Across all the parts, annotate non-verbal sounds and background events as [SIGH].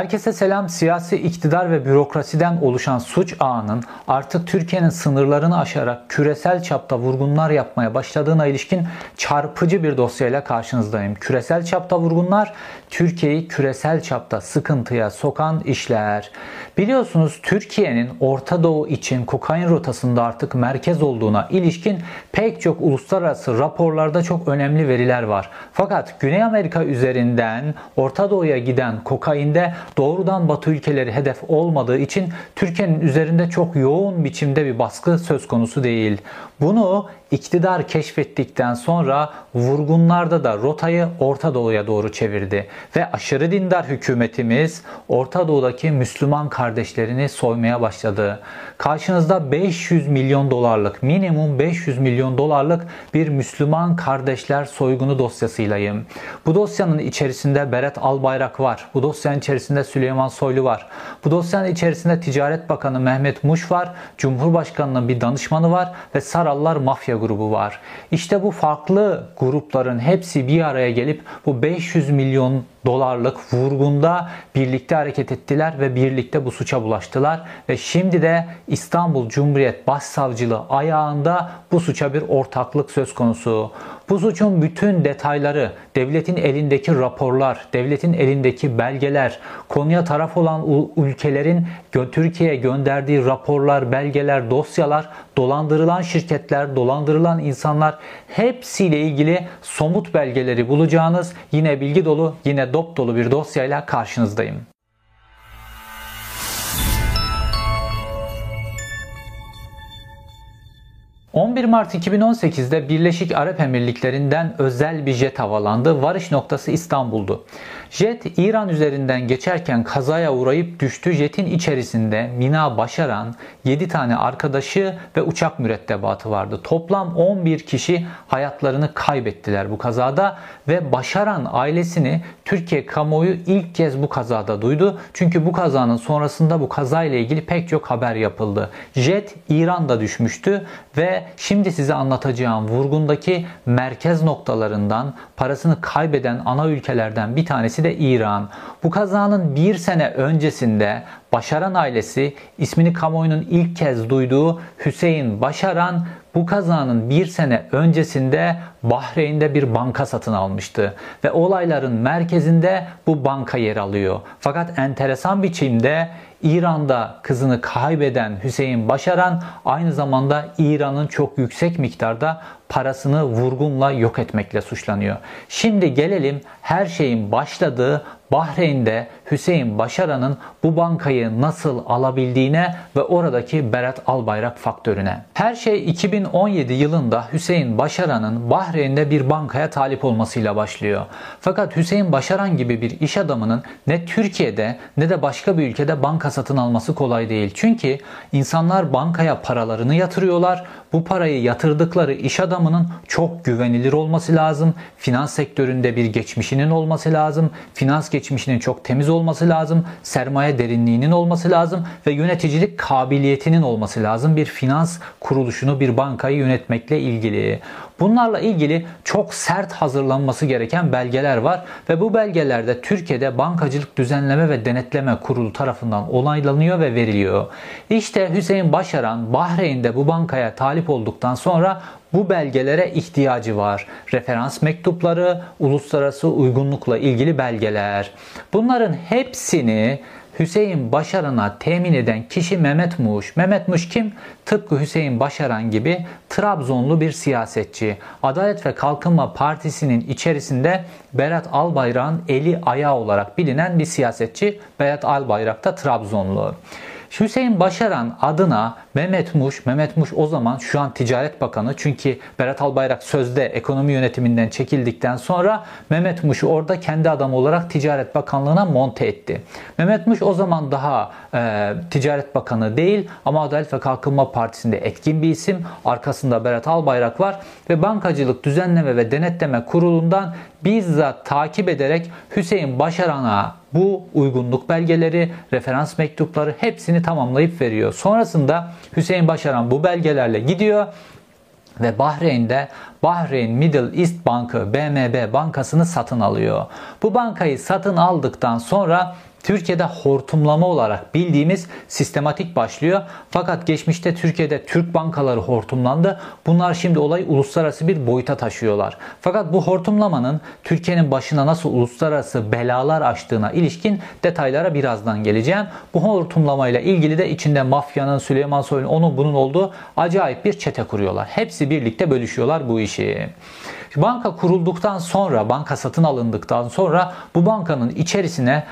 Herkese selam. Siyasi iktidar ve bürokrasiden oluşan suç ağının artık Türkiye'nin sınırlarını aşarak küresel çapta vurgunlar yapmaya başladığına ilişkin çarpıcı bir dosyayla karşınızdayım. Küresel çapta vurgunlar Türkiye'yi küresel çapta sıkıntıya sokan işler. Biliyorsunuz Türkiye'nin Orta Doğu için kokain rotasında artık merkez olduğuna ilişkin pek çok uluslararası raporlarda çok önemli veriler var. Fakat Güney Amerika üzerinden Orta Doğu'ya giden kokainde doğrudan Batı ülkeleri hedef olmadığı için Türkiye'nin üzerinde çok yoğun biçimde bir baskı söz konusu değil. Bunu iktidar keşfettikten sonra vurgunlarda da rotayı Orta Doğu'ya doğru çevirdi ve aşırı dindar hükümetimiz Orta Doğu'daki Müslüman kardeşlerini soymaya başladı. Karşınızda 500 milyon dolarlık, minimum 500 milyon dolarlık bir Müslüman kardeşler soygunu dosyasıylayım. Bu dosyanın içerisinde Berat Albayrak var. Bu dosyanın içerisinde Süleyman Soylu var. Bu dosyanın içerisinde Ticaret Bakanı Mehmet Muş var. Cumhurbaşkanının bir danışmanı var ve Sarallar mafya grubu var. İşte bu farklı grupların hepsi bir araya gelip bu 500 milyon dolarlık vurgunda birlikte hareket ettiler ve birlikte bu suça bulaştılar ve şimdi de İstanbul Cumhuriyet Başsavcılığı ayağında bu suça bir ortaklık söz konusu. Bu suçun bütün detayları, devletin elindeki raporlar, devletin elindeki belgeler, konuya taraf olan ülkelerin Türkiye'ye gönderdiği raporlar, belgeler, dosyalar, dolandırılan şirketler, dolandırılan insanlar hepsiyle ilgili somut belgeleri bulacağınız yine bilgi dolu, yine dop dolu bir dosyayla karşınızdayım. 11 Mart 2018'de Birleşik Arap Emirlikleri'nden özel bir jet havalandı. Varış noktası İstanbul'du. Jet İran üzerinden geçerken kazaya uğrayıp düştü. Jetin içerisinde Mina Başaran, 7 tane arkadaşı ve uçak mürettebatı vardı. Toplam 11 kişi hayatlarını kaybettiler bu kazada ve Başaran ailesini Türkiye kamuoyu ilk kez bu kazada duydu. Çünkü bu kazanın sonrasında bu kazayla ilgili pek çok haber yapıldı. Jet İran'da düşmüştü ve şimdi size anlatacağım vurgundaki merkez noktalarından parasını kaybeden ana ülkelerden bir tanesi de İran. Bu kazanın bir sene öncesinde Başaran ailesi ismini kamuoyunun ilk kez duyduğu Hüseyin Başaran bu kazanın bir sene öncesinde Bahreyn'de bir banka satın almıştı ve olayların merkezinde bu banka yer alıyor. Fakat enteresan biçimde İran'da kızını kaybeden Hüseyin Başaran aynı zamanda İran'ın çok yüksek miktarda parasını vurgunla yok etmekle suçlanıyor. Şimdi gelelim her şeyin başladığı Bahreyn'de Hüseyin Başaran'ın bu bankayı nasıl alabildiğine ve oradaki Berat Albayrak faktörüne. Her şey 2017 yılında Hüseyin Başaran'ın Bahreyn'de bir bankaya talip olmasıyla başlıyor. Fakat Hüseyin Başaran gibi bir iş adamının ne Türkiye'de ne de başka bir ülkede banka satın alması kolay değil. Çünkü insanlar bankaya paralarını yatırıyorlar. Bu parayı yatırdıkları iş adamının çok güvenilir olması lazım. Finans sektöründe bir geçmişinin olması lazım. Finans geçmişinin çok temiz olması lazım. Sermaye derinliğinin olması lazım ve yöneticilik kabiliyetinin olması lazım. Bir finans kuruluşunu, bir bankayı yönetmekle ilgili. Bunlarla ilgili çok sert hazırlanması gereken belgeler var ve bu belgelerde Türkiye'de Bankacılık Düzenleme ve Denetleme Kurulu tarafından onaylanıyor ve veriliyor. İşte Hüseyin Başaran Bahreyn'de bu bankaya talip olduktan sonra bu belgelere ihtiyacı var. Referans mektupları, uluslararası uygunlukla ilgili belgeler. Bunların hepsini Hüseyin Başaran'a temin eden kişi Mehmet Muş. Mehmet Muş kim? Tıpkı Hüseyin Başaran gibi Trabzonlu bir siyasetçi. Adalet ve Kalkınma Partisi'nin içerisinde Berat Albayrak'ın eli ayağı olarak bilinen bir siyasetçi. Berat Albayrak da Trabzonlu. Hüseyin Başaran adına Mehmet Muş, Mehmet Muş o zaman şu an Ticaret Bakanı çünkü Berat Albayrak sözde ekonomi yönetiminden çekildikten sonra Mehmet Muş'u orada kendi adamı olarak Ticaret Bakanlığı'na monte etti. Mehmet Muş o zaman daha e, Ticaret Bakanı değil ama Adalet ve Kalkınma Partisi'nde etkin bir isim. Arkasında Berat Albayrak var ve Bankacılık Düzenleme ve Denetleme Kurulu'ndan bizzat takip ederek Hüseyin Başaran'a bu uygunluk belgeleri, referans mektupları hepsini tamamlayıp veriyor. Sonrasında Hüseyin Başaran bu belgelerle gidiyor ve Bahreyn'de Bahreyn Middle East Bankı BMB bankasını satın alıyor. Bu bankayı satın aldıktan sonra Türkiye'de hortumlama olarak bildiğimiz sistematik başlıyor. Fakat geçmişte Türkiye'de Türk bankaları hortumlandı. Bunlar şimdi olayı uluslararası bir boyuta taşıyorlar. Fakat bu hortumlamanın Türkiye'nin başına nasıl uluslararası belalar açtığına ilişkin detaylara birazdan geleceğim. Bu hortumlamayla ilgili de içinde mafyanın, Süleyman Soylu'nun onun bunun olduğu acayip bir çete kuruyorlar. Hepsi birlikte bölüşüyorlar bu işi. Banka kurulduktan sonra, banka satın alındıktan sonra bu bankanın içerisine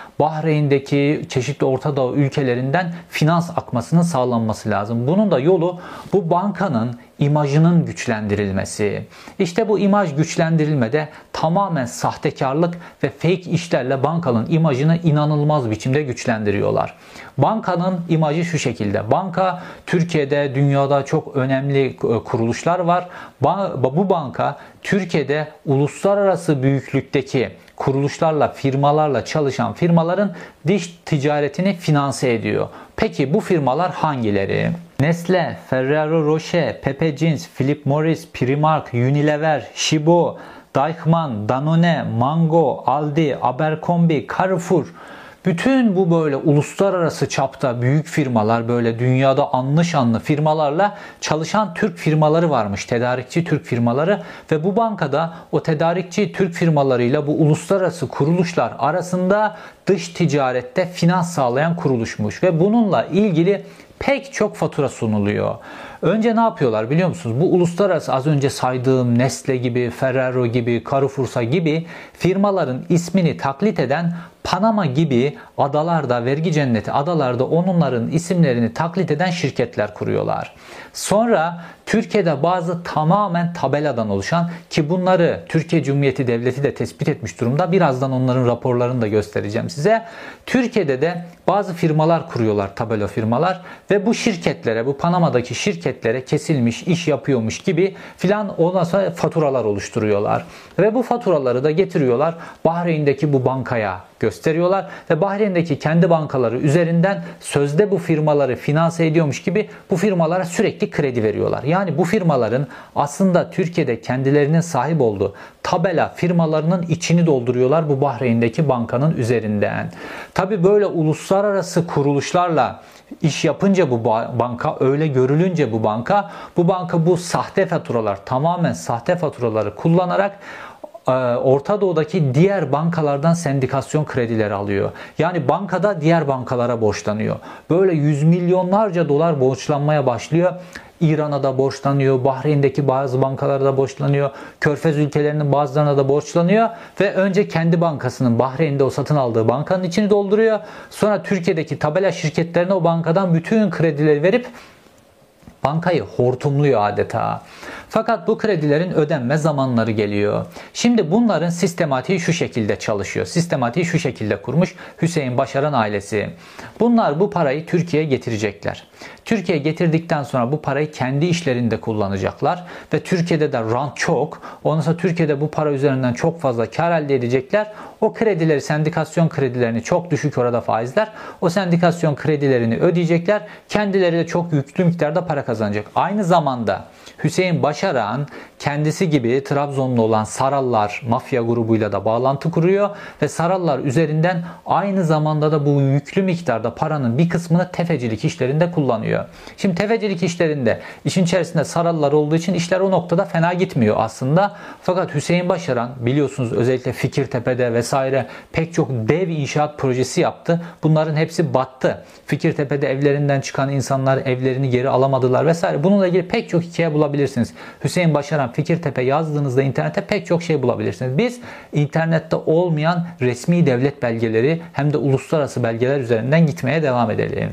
Bahreyn'deki çeşitli Orta Doğu ülkelerinden finans akmasının sağlanması lazım. Bunun da yolu bu bankanın imajının güçlendirilmesi. İşte bu imaj güçlendirilmede tamamen sahtekarlık ve fake işlerle bankanın imajını inanılmaz biçimde güçlendiriyorlar. Bankanın imajı şu şekilde. Banka Türkiye'de, dünyada çok önemli e, kuruluşlar var. Bu banka Türkiye'de uluslararası büyüklükteki kuruluşlarla, firmalarla çalışan firmaların diş ticaretini finanse ediyor. Peki bu firmalar hangileri? Nestle, Ferrero Rocher, Pepe Jeans, Philip Morris, Primark, Unilever, Shibo, Deichmann, Danone, Mango, Aldi, Abercrombie, Carrefour bütün bu böyle uluslararası çapta büyük firmalar böyle dünyada anlı şanlı firmalarla çalışan Türk firmaları varmış. Tedarikçi Türk firmaları ve bu bankada o tedarikçi Türk firmalarıyla bu uluslararası kuruluşlar arasında dış ticarette finans sağlayan kuruluşmuş ve bununla ilgili pek çok fatura sunuluyor. Önce ne yapıyorlar biliyor musunuz? Bu uluslararası az önce saydığım Nestle gibi, Ferrero gibi, Carrefour'sa gibi firmaların ismini taklit eden Panama gibi adalarda, vergi cenneti adalarda onların isimlerini taklit eden şirketler kuruyorlar. Sonra Türkiye'de bazı tamamen tabeladan oluşan ki bunları Türkiye Cumhuriyeti Devleti de tespit etmiş durumda. Birazdan onların raporlarını da göstereceğim size. Türkiye'de de bazı firmalar kuruyorlar, tabela firmalar ve bu şirketlere, bu Panama'daki şirketlere kesilmiş, iş yapıyormuş gibi filan ondan faturalar oluşturuyorlar. Ve bu faturaları da getiriyorlar Bahreyn'deki bu bankaya gösteriyorlar ve Bahreyn'deki kendi bankaları üzerinden sözde bu firmaları finanse ediyormuş gibi bu firmalara sürekli kredi veriyorlar. Yani bu firmaların aslında Türkiye'de kendilerinin sahip olduğu tabela firmalarının içini dolduruyorlar bu Bahreyn'deki bankanın üzerinden. Tabi böyle uluslararası kuruluşlarla iş yapınca bu banka öyle görülünce bu banka bu banka bu sahte faturalar tamamen sahte faturaları kullanarak e, Orta Doğu'daki diğer bankalardan sendikasyon kredileri alıyor. Yani bankada diğer bankalara borçlanıyor. Böyle yüz milyonlarca dolar borçlanmaya başlıyor. İran'a da borçlanıyor, Bahreyn'deki bazı bankalara da borçlanıyor, Körfez ülkelerinin bazılarına da borçlanıyor ve önce kendi bankasının Bahreyn'de o satın aldığı bankanın içini dolduruyor. Sonra Türkiye'deki tabela şirketlerine o bankadan bütün kredileri verip bankayı hortumluyor adeta. Fakat bu kredilerin ödenme zamanları geliyor. Şimdi bunların sistematiği şu şekilde çalışıyor. Sistematiği şu şekilde kurmuş Hüseyin Başaran ailesi. Bunlar bu parayı Türkiye'ye getirecekler. Türkiye'ye getirdikten sonra bu parayı kendi işlerinde kullanacaklar ve Türkiye'de de rant çok. Ondan sonra Türkiye'de bu para üzerinden çok fazla kar elde edecekler. O kredileri, sendikasyon kredilerini çok düşük orada faizler. O sendikasyon kredilerini ödeyecekler. Kendileri de çok yüklü miktarda para kazanacak. Aynı zamanda Hüseyin Başaran kendisi gibi Trabzonlu olan Sarallar mafya grubuyla da bağlantı kuruyor ve Sarallar üzerinden aynı zamanda da bu yüklü miktarda paranın bir kısmını tefecilik işlerinde kullanıyor. Şimdi tefecilik işlerinde işin içerisinde Sarallar olduğu için işler o noktada fena gitmiyor aslında. Fakat Hüseyin Başaran biliyorsunuz özellikle Fikirtepe'de vesaire pek çok dev inşaat projesi yaptı. Bunların hepsi battı. Fikirtepe'de evlerinden çıkan insanlar evlerini geri alamadılar vesaire. Bununla ilgili pek çok hikaye bulabilirsiniz. Hüseyin Başaran Fikirtepe yazdığınızda internette pek çok şey bulabilirsiniz. Biz internette olmayan resmi devlet belgeleri hem de uluslararası belgeler üzerinden gitmeye devam edelim.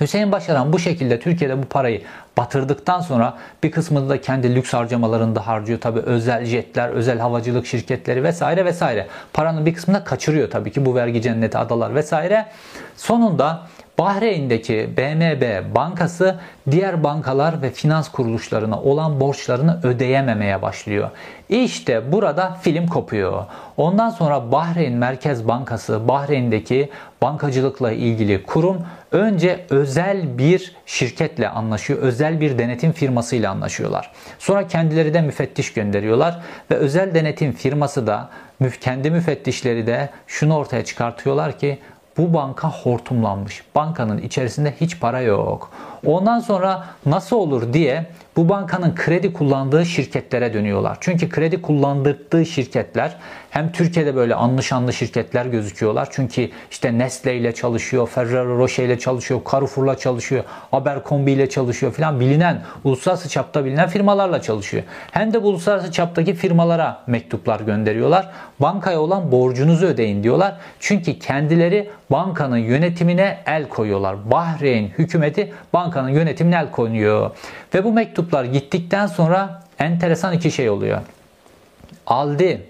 Hüseyin Başaran bu şekilde Türkiye'de bu parayı batırdıktan sonra bir kısmını da kendi lüks harcamalarında harcıyor. Tabi özel jetler, özel havacılık şirketleri vesaire vesaire. Paranın bir kısmını da kaçırıyor tabii ki bu vergi cenneti adalar vesaire. Sonunda Bahreyn'deki BMB bankası diğer bankalar ve finans kuruluşlarına olan borçlarını ödeyememeye başlıyor. İşte burada film kopuyor. Ondan sonra Bahreyn Merkez Bankası, Bahreyn'deki bankacılıkla ilgili kurum önce özel bir şirketle anlaşıyor. Özel bir denetim firmasıyla anlaşıyorlar. Sonra kendileri de müfettiş gönderiyorlar ve özel denetim firması da kendi müfettişleri de şunu ortaya çıkartıyorlar ki bu banka hortumlanmış. Bankanın içerisinde hiç para yok. Ondan sonra nasıl olur diye bu bankanın kredi kullandığı şirketlere dönüyorlar. Çünkü kredi kullandırdığı şirketler hem Türkiye'de böyle anlı şirketler gözüküyorlar. Çünkü işte Nestle ile çalışıyor, Ferrero Rocher ile çalışıyor, Carrefour'la çalışıyor, Abercrombie ile çalışıyor filan bilinen, uluslararası çapta bilinen firmalarla çalışıyor. Hem de bu uluslararası çaptaki firmalara mektuplar gönderiyorlar. Bankaya olan borcunuzu ödeyin diyorlar. Çünkü kendileri bankanın yönetimine el koyuyorlar. Bahreyn hükümeti bankanın yönetimine el koyuyor. Ve bu mektuplar gittikten sonra enteresan iki şey oluyor. Aldi,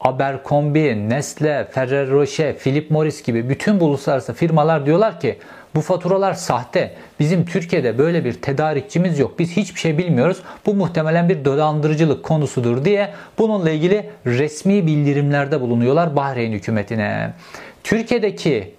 Abercrombie, Nestle, Ferrero Rocher, Philip Morris gibi bütün bu uluslararası firmalar diyorlar ki bu faturalar sahte. Bizim Türkiye'de böyle bir tedarikçimiz yok. Biz hiçbir şey bilmiyoruz. Bu muhtemelen bir dolandırıcılık konusudur diye bununla ilgili resmi bildirimlerde bulunuyorlar Bahreyn hükümetine. Türkiye'deki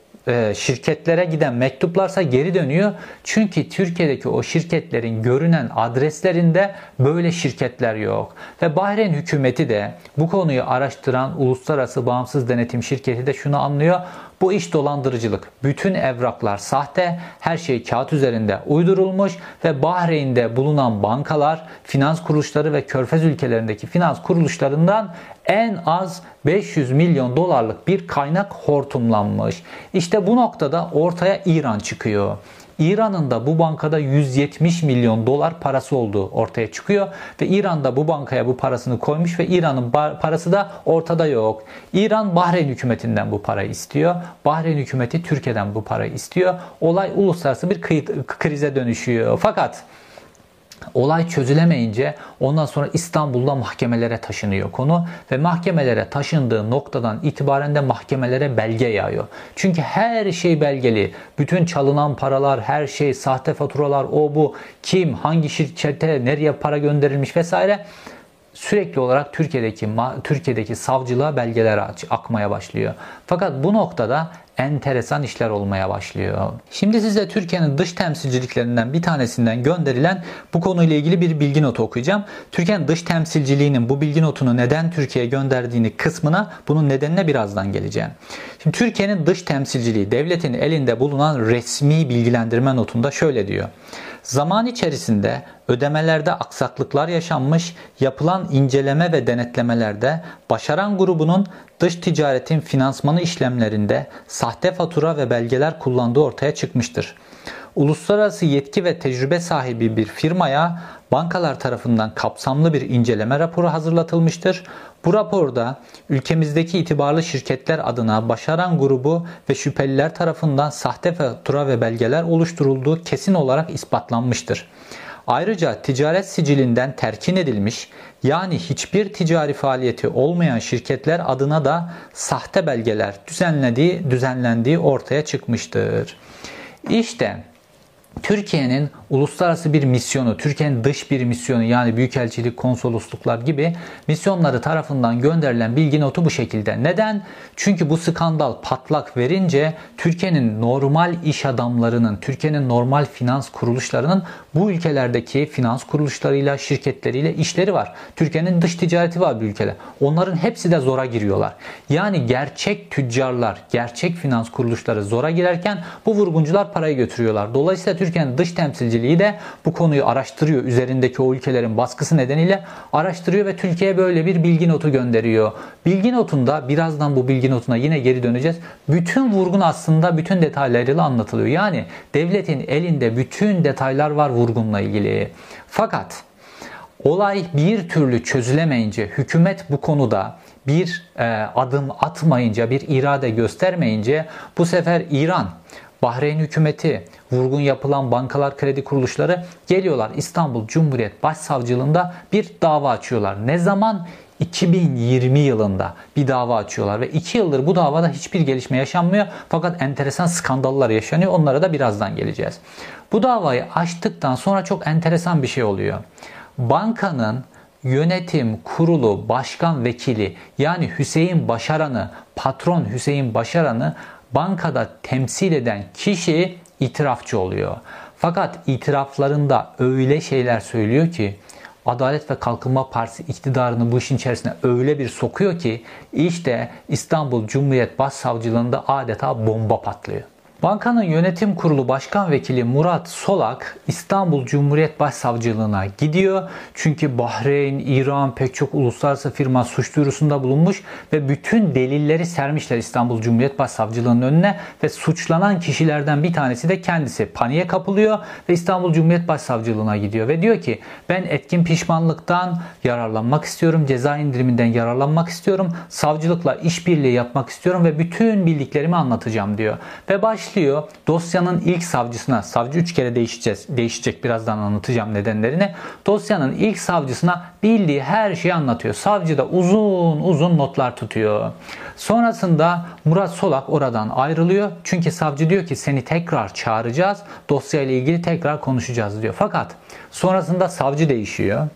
şirketlere giden mektuplarsa geri dönüyor. Çünkü Türkiye'deki o şirketlerin görünen adreslerinde böyle şirketler yok. Ve Bahreyn hükümeti de bu konuyu araştıran uluslararası bağımsız denetim şirketi de şunu anlıyor. Bu iş dolandırıcılık. Bütün evraklar sahte, her şey kağıt üzerinde uydurulmuş ve Bahreyn'de bulunan bankalar, finans kuruluşları ve körfez ülkelerindeki finans kuruluşlarından en az 500 milyon dolarlık bir kaynak hortumlanmış. İşte bu noktada ortaya İran çıkıyor. İran'ın da bu bankada 170 milyon dolar parası olduğu ortaya çıkıyor ve İran da bu bankaya bu parasını koymuş ve İran'ın parası da ortada yok. İran Bahreyn hükümetinden bu parayı istiyor. Bahreyn hükümeti Türkiye'den bu parayı istiyor. Olay uluslararası bir krize dönüşüyor. Fakat Olay çözülemeyince ondan sonra İstanbul'da mahkemelere taşınıyor konu ve mahkemelere taşındığı noktadan itibaren de mahkemelere belge yağıyor. Çünkü her şey belgeli. Bütün çalınan paralar, her şey, sahte faturalar, o bu, kim, hangi şirkete, nereye para gönderilmiş vesaire sürekli olarak Türkiye'deki Türkiye'deki savcılığa belgeler akmaya başlıyor. Fakat bu noktada enteresan işler olmaya başlıyor. Şimdi size Türkiye'nin dış temsilciliklerinden bir tanesinden gönderilen bu konuyla ilgili bir bilgi notu okuyacağım. Türkiye'nin dış temsilciliğinin bu bilgi notunu neden Türkiye'ye gönderdiğini kısmına bunun nedenine birazdan geleceğim. Şimdi Türkiye'nin dış temsilciliği devletin elinde bulunan resmi bilgilendirme notunda şöyle diyor. Zaman içerisinde ödemelerde aksaklıklar yaşanmış, yapılan inceleme ve denetlemelerde Başaran grubunun dış ticaretin finansmanı işlemlerinde sahte fatura ve belgeler kullandığı ortaya çıkmıştır. Uluslararası yetki ve tecrübe sahibi bir firmaya bankalar tarafından kapsamlı bir inceleme raporu hazırlatılmıştır. Bu raporda ülkemizdeki itibarlı şirketler adına Başaran grubu ve şüpheliler tarafından sahte fatura ve belgeler oluşturulduğu kesin olarak ispatlanmıştır. Ayrıca ticaret sicilinden terkin edilmiş yani hiçbir ticari faaliyeti olmayan şirketler adına da sahte belgeler düzenlediği, düzenlendiği ortaya çıkmıştır. İşte Türkiye'nin uluslararası bir misyonu, Türkiye'nin dış bir misyonu yani büyükelçilik, konsolosluklar gibi misyonları tarafından gönderilen bilgi notu bu şekilde. Neden? Çünkü bu skandal patlak verince Türkiye'nin normal iş adamlarının, Türkiye'nin normal finans kuruluşlarının bu ülkelerdeki finans kuruluşlarıyla, şirketleriyle işleri var. Türkiye'nin dış ticareti var bu ülkede. Onların hepsi de zora giriyorlar. Yani gerçek tüccarlar, gerçek finans kuruluşları zora girerken bu vurguncular parayı götürüyorlar. Dolayısıyla Türkiye'nin dış temsilciliği de bu konuyu araştırıyor. Üzerindeki o ülkelerin baskısı nedeniyle araştırıyor ve Türkiye'ye böyle bir bilgi notu gönderiyor. Bilgi notunda birazdan bu bilgi notuna yine geri döneceğiz. Bütün vurgun aslında bütün detaylarıyla anlatılıyor. Yani devletin elinde bütün detaylar var vurgunla ilgili. Fakat olay bir türlü çözülemeyince hükümet bu konuda bir e, adım atmayınca, bir irade göstermeyince bu sefer İran Bahreyn hükümeti, vurgun yapılan bankalar, kredi kuruluşları geliyorlar İstanbul Cumhuriyet Başsavcılığında bir dava açıyorlar. Ne zaman? 2020 yılında bir dava açıyorlar ve 2 yıldır bu davada hiçbir gelişme yaşanmıyor fakat enteresan skandallar yaşanıyor. Onlara da birazdan geleceğiz. Bu davayı açtıktan sonra çok enteresan bir şey oluyor. Bankanın yönetim kurulu başkan vekili yani Hüseyin Başaran'ı, patron Hüseyin Başaran'ı bankada temsil eden kişi itirafçı oluyor. Fakat itiraflarında öyle şeyler söylüyor ki Adalet ve Kalkınma Partisi iktidarını bu işin içerisine öyle bir sokuyor ki işte İstanbul Cumhuriyet Başsavcılığında adeta bomba patlıyor. Bankanın yönetim kurulu başkan vekili Murat Solak İstanbul Cumhuriyet Başsavcılığına gidiyor. Çünkü Bahreyn, İran pek çok uluslararası firma suç duyurusunda bulunmuş ve bütün delilleri sermişler İstanbul Cumhuriyet Başsavcılığı'nın önüne ve suçlanan kişilerden bir tanesi de kendisi paniğe kapılıyor ve İstanbul Cumhuriyet Başsavcılığına gidiyor ve diyor ki ben etkin pişmanlıktan yararlanmak istiyorum, ceza indiriminden yararlanmak istiyorum, savcılıkla işbirliği yapmak istiyorum ve bütün bildiklerimi anlatacağım diyor. Ve baş başlıyor. Dosyanın ilk savcısına, savcı üç kere değişeceğiz, değişecek birazdan anlatacağım nedenlerini. Dosyanın ilk savcısına bildiği her şeyi anlatıyor. Savcı da uzun uzun notlar tutuyor. Sonrasında Murat Solak oradan ayrılıyor. Çünkü savcı diyor ki seni tekrar çağıracağız. Dosyayla ilgili tekrar konuşacağız diyor. Fakat sonrasında savcı değişiyor.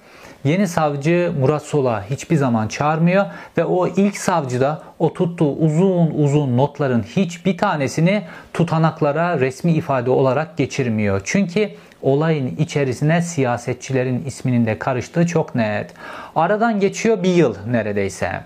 Yeni savcı Murat Sola hiçbir zaman çağırmıyor ve o ilk savcı da o tuttuğu uzun uzun notların hiçbir tanesini tutanaklara resmi ifade olarak geçirmiyor. Çünkü olayın içerisine siyasetçilerin isminin de karıştığı çok net. Aradan geçiyor bir yıl neredeyse.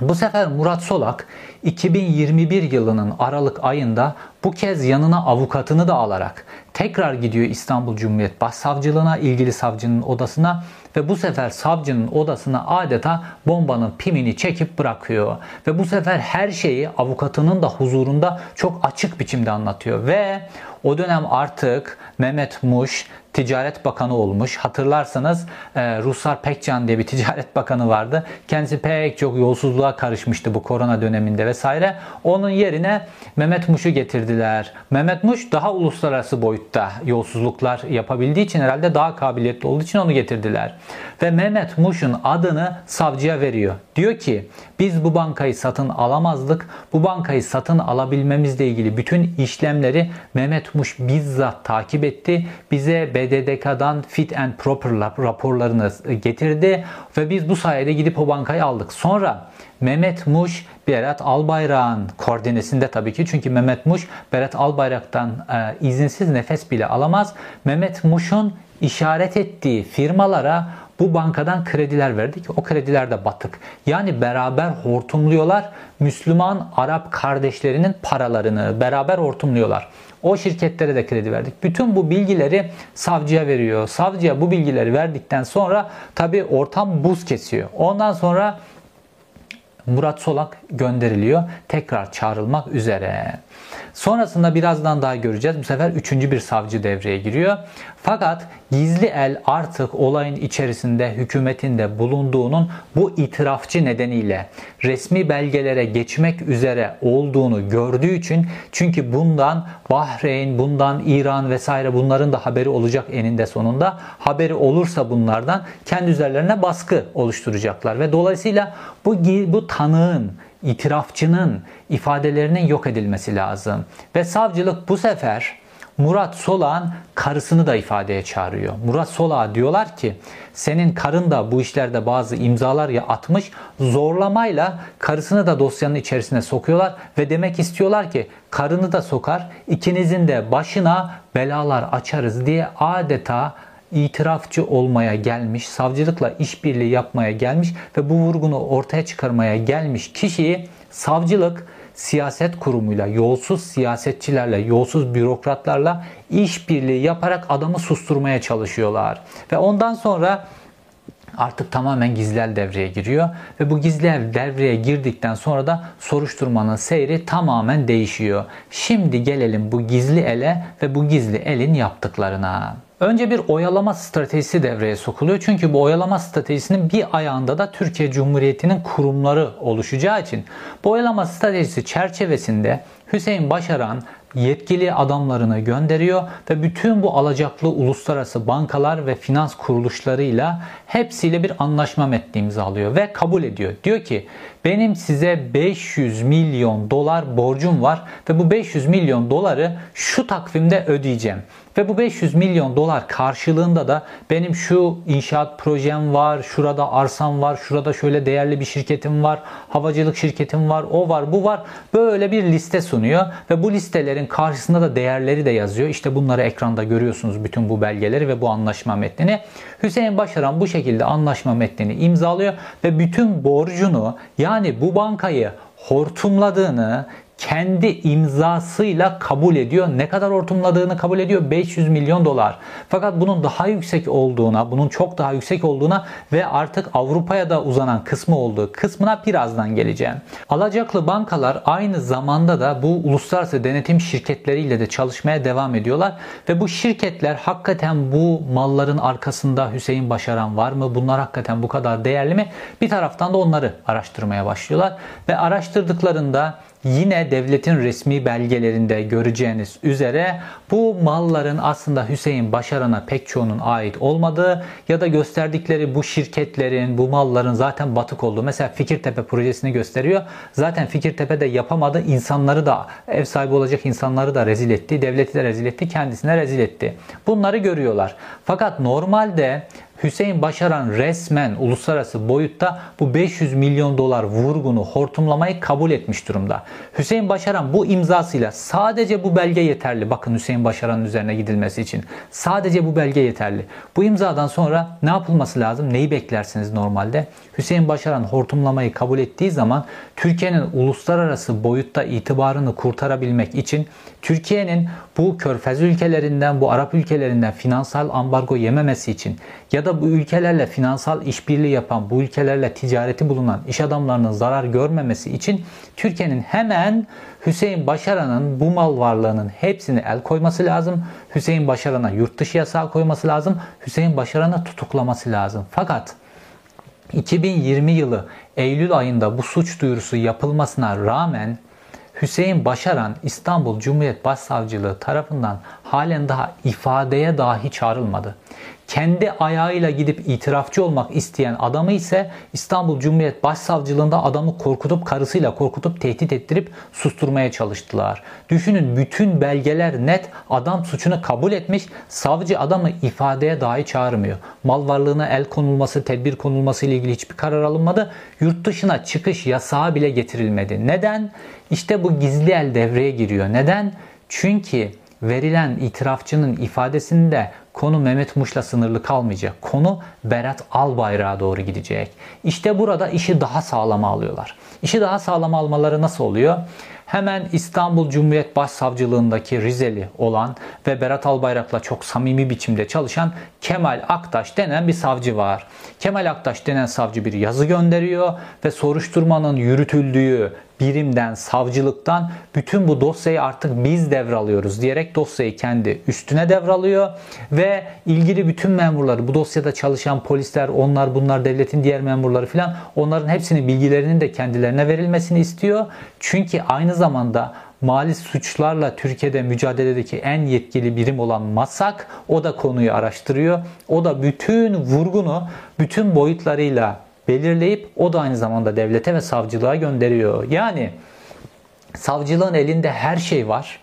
Bu sefer Murat Solak 2021 yılının Aralık ayında bu kez yanına avukatını da alarak tekrar gidiyor İstanbul Cumhuriyet Başsavcılığına, ilgili savcının odasına ve bu sefer savcının odasına adeta bombanın pimini çekip bırakıyor. Ve bu sefer her şeyi avukatının da huzurunda çok açık biçimde anlatıyor ve o dönem artık Mehmet Muş Ticaret Bakanı olmuş. Hatırlarsanız e, Ruslar Pekcan diye bir Ticaret [LAUGHS] Bakanı vardı. Kendisi pek çok yolsuzluğa karışmıştı bu korona döneminde vesaire. Onun yerine Mehmet Muş'u getirdiler. Mehmet Muş daha uluslararası boyutta yolsuzluklar yapabildiği için herhalde daha kabiliyetli olduğu için onu getirdiler. Ve Mehmet Muş'un adını savcıya veriyor. Diyor ki biz bu bankayı satın alamazdık. Bu bankayı satın alabilmemizle ilgili bütün işlemleri Mehmet Muş bizzat takip etti. Bize BDDK'dan fit and proper raporlarını getirdi ve biz bu sayede gidip o bankayı aldık. Sonra Mehmet Muş Berat Albayrak'ın koordinesinde tabii ki çünkü Mehmet Muş Berat Albayrak'tan e, izinsiz nefes bile alamaz. Mehmet Muş'un işaret ettiği firmalara bu bankadan krediler verdik. O krediler de batık. Yani beraber hortumluyorlar. Müslüman Arap kardeşlerinin paralarını beraber hortumluyorlar. O şirketlere de kredi verdik. Bütün bu bilgileri savcıya veriyor. Savcıya bu bilgileri verdikten sonra tabi ortam buz kesiyor. Ondan sonra Murat Solak gönderiliyor. Tekrar çağrılmak üzere. Sonrasında birazdan daha göreceğiz. Bu sefer üçüncü bir savcı devreye giriyor. Fakat gizli el artık olayın içerisinde hükümetin de bulunduğunun bu itirafçı nedeniyle resmi belgelere geçmek üzere olduğunu gördüğü için çünkü bundan Bahreyn, bundan İran vesaire bunların da haberi olacak eninde sonunda. Haberi olursa bunlardan kendi üzerlerine baskı oluşturacaklar ve dolayısıyla bu bu tanığın itirafçının ifadelerinin yok edilmesi lazım. Ve savcılık bu sefer Murat Solak'ın karısını da ifadeye çağırıyor. Murat Solak'a diyorlar ki senin karın da bu işlerde bazı imzalar ya atmış zorlamayla karısını da dosyanın içerisine sokuyorlar ve demek istiyorlar ki karını da sokar ikinizin de başına belalar açarız diye adeta itirafçı olmaya gelmiş, savcılıkla işbirliği yapmaya gelmiş ve bu vurgunu ortaya çıkarmaya gelmiş kişiyi savcılık siyaset kurumuyla, yolsuz siyasetçilerle, yolsuz bürokratlarla işbirliği yaparak adamı susturmaya çalışıyorlar. Ve ondan sonra artık tamamen gizli devreye giriyor ve bu gizli devreye girdikten sonra da soruşturmanın seyri tamamen değişiyor. Şimdi gelelim bu gizli ele ve bu gizli elin yaptıklarına. Önce bir oyalama stratejisi devreye sokuluyor. Çünkü bu oyalama stratejisinin bir ayağında da Türkiye Cumhuriyeti'nin kurumları oluşacağı için bu oyalama stratejisi çerçevesinde Hüseyin Başaran yetkili adamlarını gönderiyor ve bütün bu alacaklı uluslararası bankalar ve finans kuruluşlarıyla hepsiyle bir anlaşma metni imzalıyor ve kabul ediyor. Diyor ki benim size 500 milyon dolar borcum var ve bu 500 milyon doları şu takvimde ödeyeceğim. Ve bu 500 milyon dolar karşılığında da benim şu inşaat projem var, şurada arsam var, şurada şöyle değerli bir şirketim var, havacılık şirketim var, o var, bu var. Böyle bir liste sunuyor ve bu listelerin karşısında da değerleri de yazıyor. İşte bunları ekranda görüyorsunuz bütün bu belgeleri ve bu anlaşma metnini. Hüseyin Başaran bu şekilde anlaşma metnini imzalıyor ve bütün borcunu yani bu bankayı hortumladığını, kendi imzasıyla kabul ediyor. Ne kadar hortumladığını kabul ediyor? 500 milyon dolar. Fakat bunun daha yüksek olduğuna, bunun çok daha yüksek olduğuna ve artık Avrupa'ya da uzanan kısmı olduğu kısmına birazdan geleceğim. Alacaklı bankalar aynı zamanda da bu uluslararası denetim şirketleriyle de çalışmaya devam ediyorlar ve bu şirketler hakikaten bu malların arkasında Hüseyin Başaran var mı? Bunlar hakikaten bu kadar değerli mi? Bir taraftan da onları araştırmaya başlıyorlar ve araştırdıklarında Yine devletin resmi belgelerinde göreceğiniz üzere bu malların aslında Hüseyin Başaran'a pek çoğunun ait olmadığı ya da gösterdikleri bu şirketlerin, bu malların zaten batık olduğu. Mesela Fikirtepe projesini gösteriyor. Zaten Fikirtepe de yapamadı. insanları da ev sahibi olacak insanları da rezil etti. Devleti de rezil etti. Kendisine rezil etti. Bunları görüyorlar. Fakat normalde Hüseyin Başaran resmen uluslararası boyutta bu 500 milyon dolar vurgunu hortumlamayı kabul etmiş durumda. Hüseyin Başaran bu imzasıyla sadece bu belge yeterli. Bakın Hüseyin Başaran'ın üzerine gidilmesi için. Sadece bu belge yeterli. Bu imzadan sonra ne yapılması lazım? Neyi beklersiniz normalde? Hüseyin Başaran hortumlamayı kabul ettiği zaman Türkiye'nin uluslararası boyutta itibarını kurtarabilmek için Türkiye'nin bu körfez ülkelerinden, bu Arap ülkelerinden finansal ambargo yememesi için ya da bu ülkelerle finansal işbirliği yapan, bu ülkelerle ticareti bulunan iş adamlarının zarar görmemesi için Türkiye'nin hemen Hüseyin Başaran'ın bu mal varlığının hepsini el koyması lazım. Hüseyin Başaran'a yurt dışı yasağı koyması lazım. Hüseyin Başaran'ı tutuklaması lazım. Fakat 2020 yılı Eylül ayında bu suç duyurusu yapılmasına rağmen Hüseyin Başaran İstanbul Cumhuriyet Başsavcılığı tarafından halen daha ifadeye dahi çağrılmadı kendi ayağıyla gidip itirafçı olmak isteyen adamı ise İstanbul Cumhuriyet Başsavcılığında adamı korkutup karısıyla korkutup tehdit ettirip susturmaya çalıştılar. Düşünün bütün belgeler net adam suçunu kabul etmiş savcı adamı ifadeye dahi çağırmıyor. Mal varlığına el konulması, tedbir konulması ile ilgili hiçbir karar alınmadı. Yurt dışına çıkış yasağı bile getirilmedi. Neden? İşte bu gizli el devreye giriyor. Neden? Çünkü verilen itirafçının ifadesinde konu Mehmet Muş'la sınırlı kalmayacak. Konu Berat Albayrak'a doğru gidecek. İşte burada işi daha sağlama alıyorlar. İşi daha sağlama almaları nasıl oluyor? Hemen İstanbul Cumhuriyet Başsavcılığındaki Rizeli olan ve Berat Albayrak'la çok samimi biçimde çalışan Kemal Aktaş denen bir savcı var. Kemal Aktaş denen savcı bir yazı gönderiyor ve soruşturmanın yürütüldüğü birimden, savcılıktan bütün bu dosyayı artık biz devralıyoruz diyerek dosyayı kendi üstüne devralıyor ve ilgili bütün memurları, bu dosyada çalışan polisler, onlar bunlar devletin diğer memurları filan onların hepsinin bilgilerinin de kendilerine verilmesini istiyor. Çünkü aynı zamanda mali suçlarla Türkiye'de mücadeledeki en yetkili birim olan MASAK o da konuyu araştırıyor. O da bütün vurgunu bütün boyutlarıyla belirleyip o da aynı zamanda devlete ve savcılığa gönderiyor. Yani savcılığın elinde her şey var.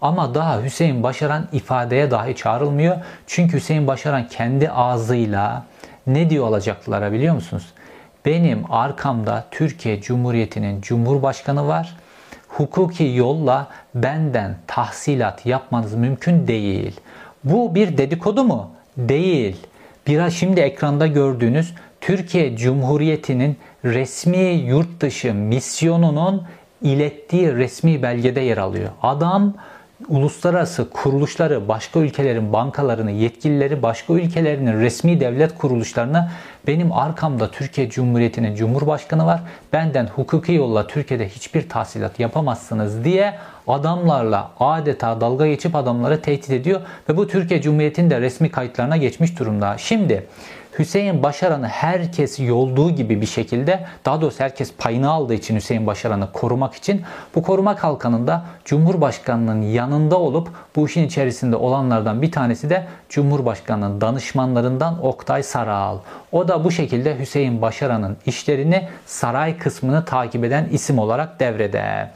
Ama daha Hüseyin Başaran ifadeye dahi çağrılmıyor. Çünkü Hüseyin Başaran kendi ağzıyla ne diyor alacaklılara biliyor musunuz? Benim arkamda Türkiye Cumhuriyeti'nin Cumhurbaşkanı var. Hukuki yolla benden tahsilat yapmanız mümkün değil. Bu bir dedikodu mu? Değil. Biraz şimdi ekranda gördüğünüz Türkiye Cumhuriyeti'nin resmi yurt dışı misyonunun ilettiği resmi belgede yer alıyor. Adam uluslararası kuruluşları, başka ülkelerin bankalarını, yetkilileri, başka ülkelerinin resmi devlet kuruluşlarını benim arkamda Türkiye Cumhuriyeti'nin Cumhurbaşkanı var. Benden hukuki yolla Türkiye'de hiçbir tahsilat yapamazsınız diye adamlarla adeta dalga geçip adamları tehdit ediyor ve bu Türkiye Cumhuriyeti'nin de resmi kayıtlarına geçmiş durumda. Şimdi Hüseyin Başaran'ı herkes yolduğu gibi bir şekilde daha doğrusu herkes payını aldığı için Hüseyin Başaran'ı korumak için bu koruma kalkanında Cumhurbaşkanı'nın yanında olup bu işin içerisinde olanlardan bir tanesi de Cumhurbaşkanı'nın danışmanlarından Oktay Saral. O da bu şekilde Hüseyin Başaran'ın işlerini saray kısmını takip eden isim olarak devrede.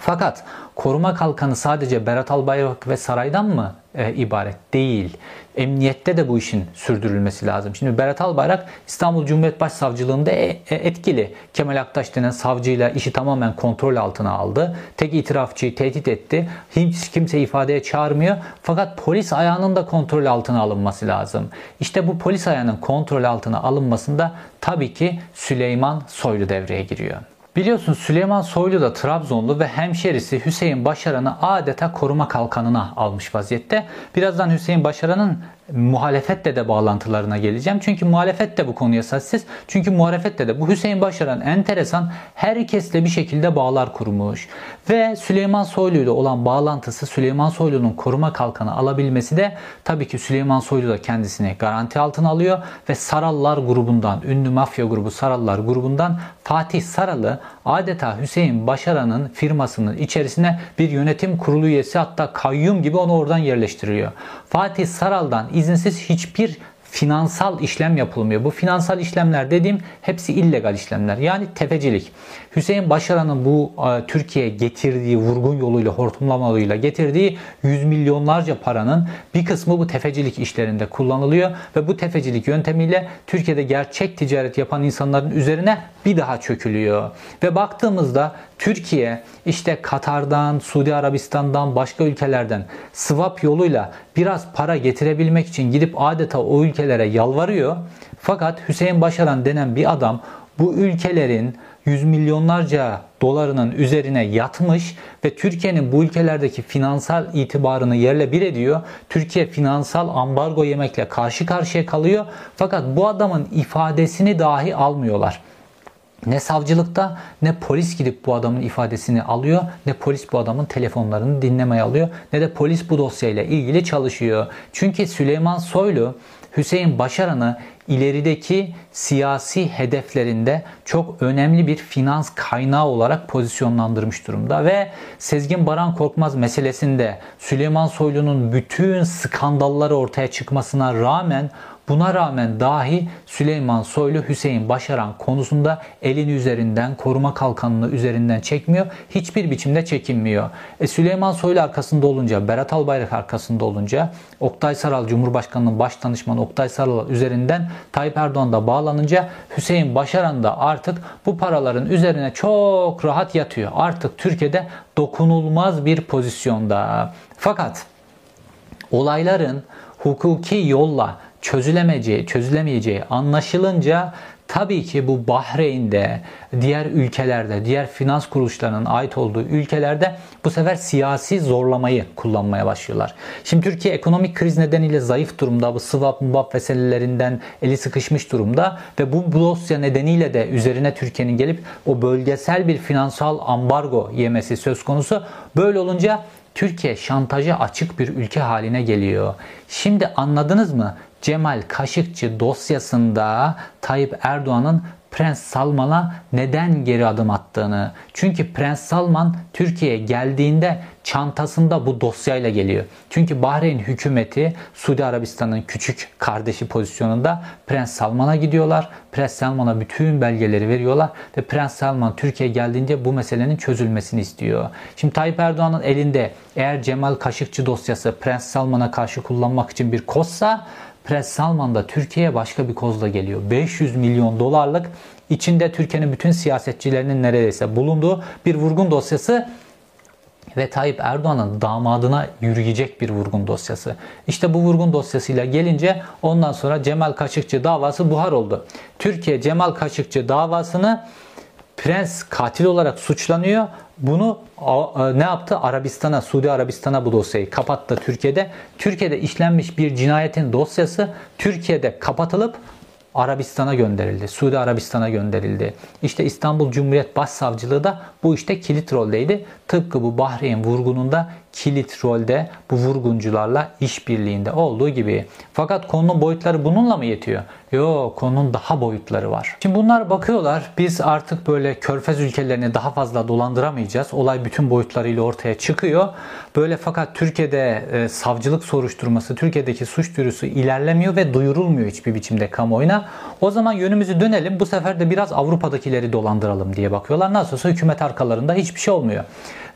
Fakat koruma kalkanı sadece Berat Albayrak ve saraydan mı e, ibaret değil. Emniyette de bu işin sürdürülmesi lazım. Şimdi Berat Albayrak İstanbul Cumhuriyet Başsavcılığında e, e, etkili. Kemal Aktaş denen savcıyla işi tamamen kontrol altına aldı. Tek itirafçıyı tehdit etti. Hiç kimse ifadeye çağırmıyor. Fakat polis ayağının da kontrol altına alınması lazım. İşte bu polis ayağının kontrol altına alınmasında tabii ki Süleyman Soylu devreye giriyor. Biliyorsun Süleyman Soylu da Trabzonlu ve hemşerisi Hüseyin Başaran'ı adeta koruma kalkanına almış vaziyette. Birazdan Hüseyin Başaran'ın muhalefetle de bağlantılarına geleceğim. Çünkü muhalefet de bu konuya sessiz. Çünkü muhalefette de bu Hüseyin Başaran enteresan herkesle bir şekilde bağlar kurmuş. Ve Süleyman Soylu ile olan bağlantısı Süleyman Soylu'nun koruma kalkanı alabilmesi de tabii ki Süleyman Soylu da kendisini garanti altına alıyor ve Sarallar grubundan, ünlü mafya grubu Sarallar grubundan Fatih Saral'ı adeta Hüseyin Başaran'ın firmasının içerisine bir yönetim kurulu üyesi hatta kayyum gibi onu oradan yerleştiriyor. Fatih Saral'dan izinsiz hiçbir finansal işlem yapılmıyor. Bu finansal işlemler dediğim hepsi illegal işlemler. Yani tefecilik. Hüseyin Başaran'ın bu e, Türkiye'ye getirdiği vurgun yoluyla, hortumlamalıyla getirdiği yüz milyonlarca paranın bir kısmı bu tefecilik işlerinde kullanılıyor ve bu tefecilik yöntemiyle Türkiye'de gerçek ticaret yapan insanların üzerine bir daha çökülüyor. Ve baktığımızda Türkiye işte Katar'dan, Suudi Arabistan'dan, başka ülkelerden swap yoluyla biraz para getirebilmek için gidip adeta o ülkelere yalvarıyor. Fakat Hüseyin Başaran denen bir adam bu ülkelerin yüz milyonlarca dolarının üzerine yatmış ve Türkiye'nin bu ülkelerdeki finansal itibarını yerle bir ediyor. Türkiye finansal ambargo yemekle karşı karşıya kalıyor. Fakat bu adamın ifadesini dahi almıyorlar. Ne savcılıkta ne polis gidip bu adamın ifadesini alıyor ne polis bu adamın telefonlarını dinlemeye alıyor ne de polis bu dosyayla ilgili çalışıyor. Çünkü Süleyman Soylu Hüseyin Başaran'ı ilerideki siyasi hedeflerinde çok önemli bir finans kaynağı olarak pozisyonlandırmış durumda ve Sezgin Baran Korkmaz meselesinde Süleyman Soylu'nun bütün skandalları ortaya çıkmasına rağmen Buna rağmen dahi Süleyman Soylu Hüseyin Başaran konusunda elini üzerinden koruma kalkanını üzerinden çekmiyor. Hiçbir biçimde çekinmiyor. E Süleyman Soylu arkasında olunca, Berat Albayrak arkasında olunca, Oktay Saral Cumhurbaşkanı'nın baş danışmanı Oktay Saral üzerinden Tayyip Erdoğan da bağlanınca Hüseyin Başaran da artık bu paraların üzerine çok rahat yatıyor. Artık Türkiye'de dokunulmaz bir pozisyonda. Fakat olayların hukuki yolla çözülemeyeceği, çözülemeyeceği anlaşılınca tabii ki bu Bahreyn'de, diğer ülkelerde, diğer finans kuruluşlarının ait olduğu ülkelerde bu sefer siyasi zorlamayı kullanmaya başlıyorlar. Şimdi Türkiye ekonomik kriz nedeniyle zayıf durumda. Bu swap mubap meselelerinden eli sıkışmış durumda ve bu, dosya nedeniyle de üzerine Türkiye'nin gelip o bölgesel bir finansal ambargo yemesi söz konusu. Böyle olunca Türkiye şantaja açık bir ülke haline geliyor. Şimdi anladınız mı? Cemal Kaşıkçı dosyasında Tayyip Erdoğan'ın Prens Salman'a neden geri adım attığını. Çünkü Prens Salman Türkiye'ye geldiğinde çantasında bu dosyayla geliyor. Çünkü Bahreyn hükümeti Suudi Arabistan'ın küçük kardeşi pozisyonunda Prens Salman'a gidiyorlar. Prens Salman'a bütün belgeleri veriyorlar ve Prens Salman Türkiye'ye geldiğinde bu meselenin çözülmesini istiyor. Şimdi Tayyip Erdoğan'ın elinde eğer Cemal Kaşıkçı dosyası Prens Salman'a karşı kullanmak için bir kozsa Prens Salman da Türkiye'ye başka bir kozla geliyor. 500 milyon dolarlık içinde Türkiye'nin bütün siyasetçilerinin neredeyse bulunduğu bir vurgun dosyası ve Tayyip Erdoğan'ın damadına yürüyecek bir vurgun dosyası. İşte bu vurgun dosyasıyla gelince ondan sonra Cemal Kaşıkçı davası buhar oldu. Türkiye Cemal Kaşıkçı davasını prens katil olarak suçlanıyor. Bunu ne yaptı? Arabistan'a, Suudi Arabistan'a bu dosyayı kapattı Türkiye'de. Türkiye'de işlenmiş bir cinayetin dosyası Türkiye'de kapatılıp Arabistan'a gönderildi. Suudi Arabistan'a gönderildi. İşte İstanbul Cumhuriyet Başsavcılığı da bu işte kilit roldeydi. Tıpkı bu Bahreyn vurgununda kilit rolde bu vurguncularla işbirliğinde olduğu gibi. Fakat konunun boyutları bununla mı yetiyor? Yok konunun daha boyutları var. Şimdi bunlar bakıyorlar biz artık böyle körfez ülkelerini daha fazla dolandıramayacağız. Olay bütün boyutlarıyla ortaya çıkıyor. Böyle fakat Türkiye'de e, savcılık soruşturması, Türkiye'deki suç duyurusu ilerlemiyor ve duyurulmuyor hiçbir biçimde kamuoyuna. O zaman yönümüzü dönelim. Bu sefer de biraz Avrupa'dakileri dolandıralım diye bakıyorlar. Nasıl olsa hükümet arkalarında hiçbir şey olmuyor.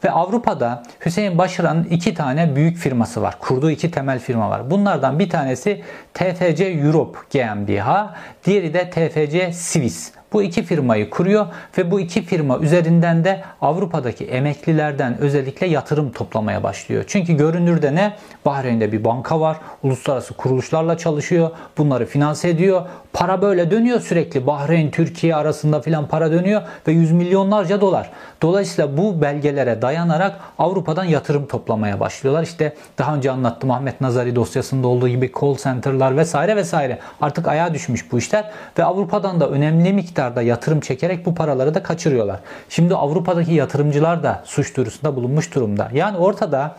Ve Avrupa'da Hüseyin Başaran İran'ın iki tane büyük firması var. Kurduğu iki temel firma var. Bunlardan bir tanesi TFC Europe GmbH, diğeri de TFC Swiss. Bu iki firmayı kuruyor ve bu iki firma üzerinden de Avrupa'daki emeklilerden özellikle yatırım toplamaya başlıyor. Çünkü görünürde ne? Bahreyn'de bir banka var. Uluslararası kuruluşlarla çalışıyor. Bunları finanse ediyor. Para böyle dönüyor sürekli. Bahreyn, Türkiye arasında filan para dönüyor ve yüz milyonlarca dolar. Dolayısıyla bu belgelere dayanarak Avrupa'dan yatırım toplamaya başlıyorlar. İşte daha önce anlattım Ahmet Nazari dosyasında olduğu gibi call center'lar vesaire vesaire. Artık ayağa düşmüş bu işler ve Avrupa'dan da önemli miktarda yatırım çekerek bu paraları da kaçırıyorlar. Şimdi Avrupa'daki yatırımcılar da suç duyurusunda bulunmuş durumda. Yani ortada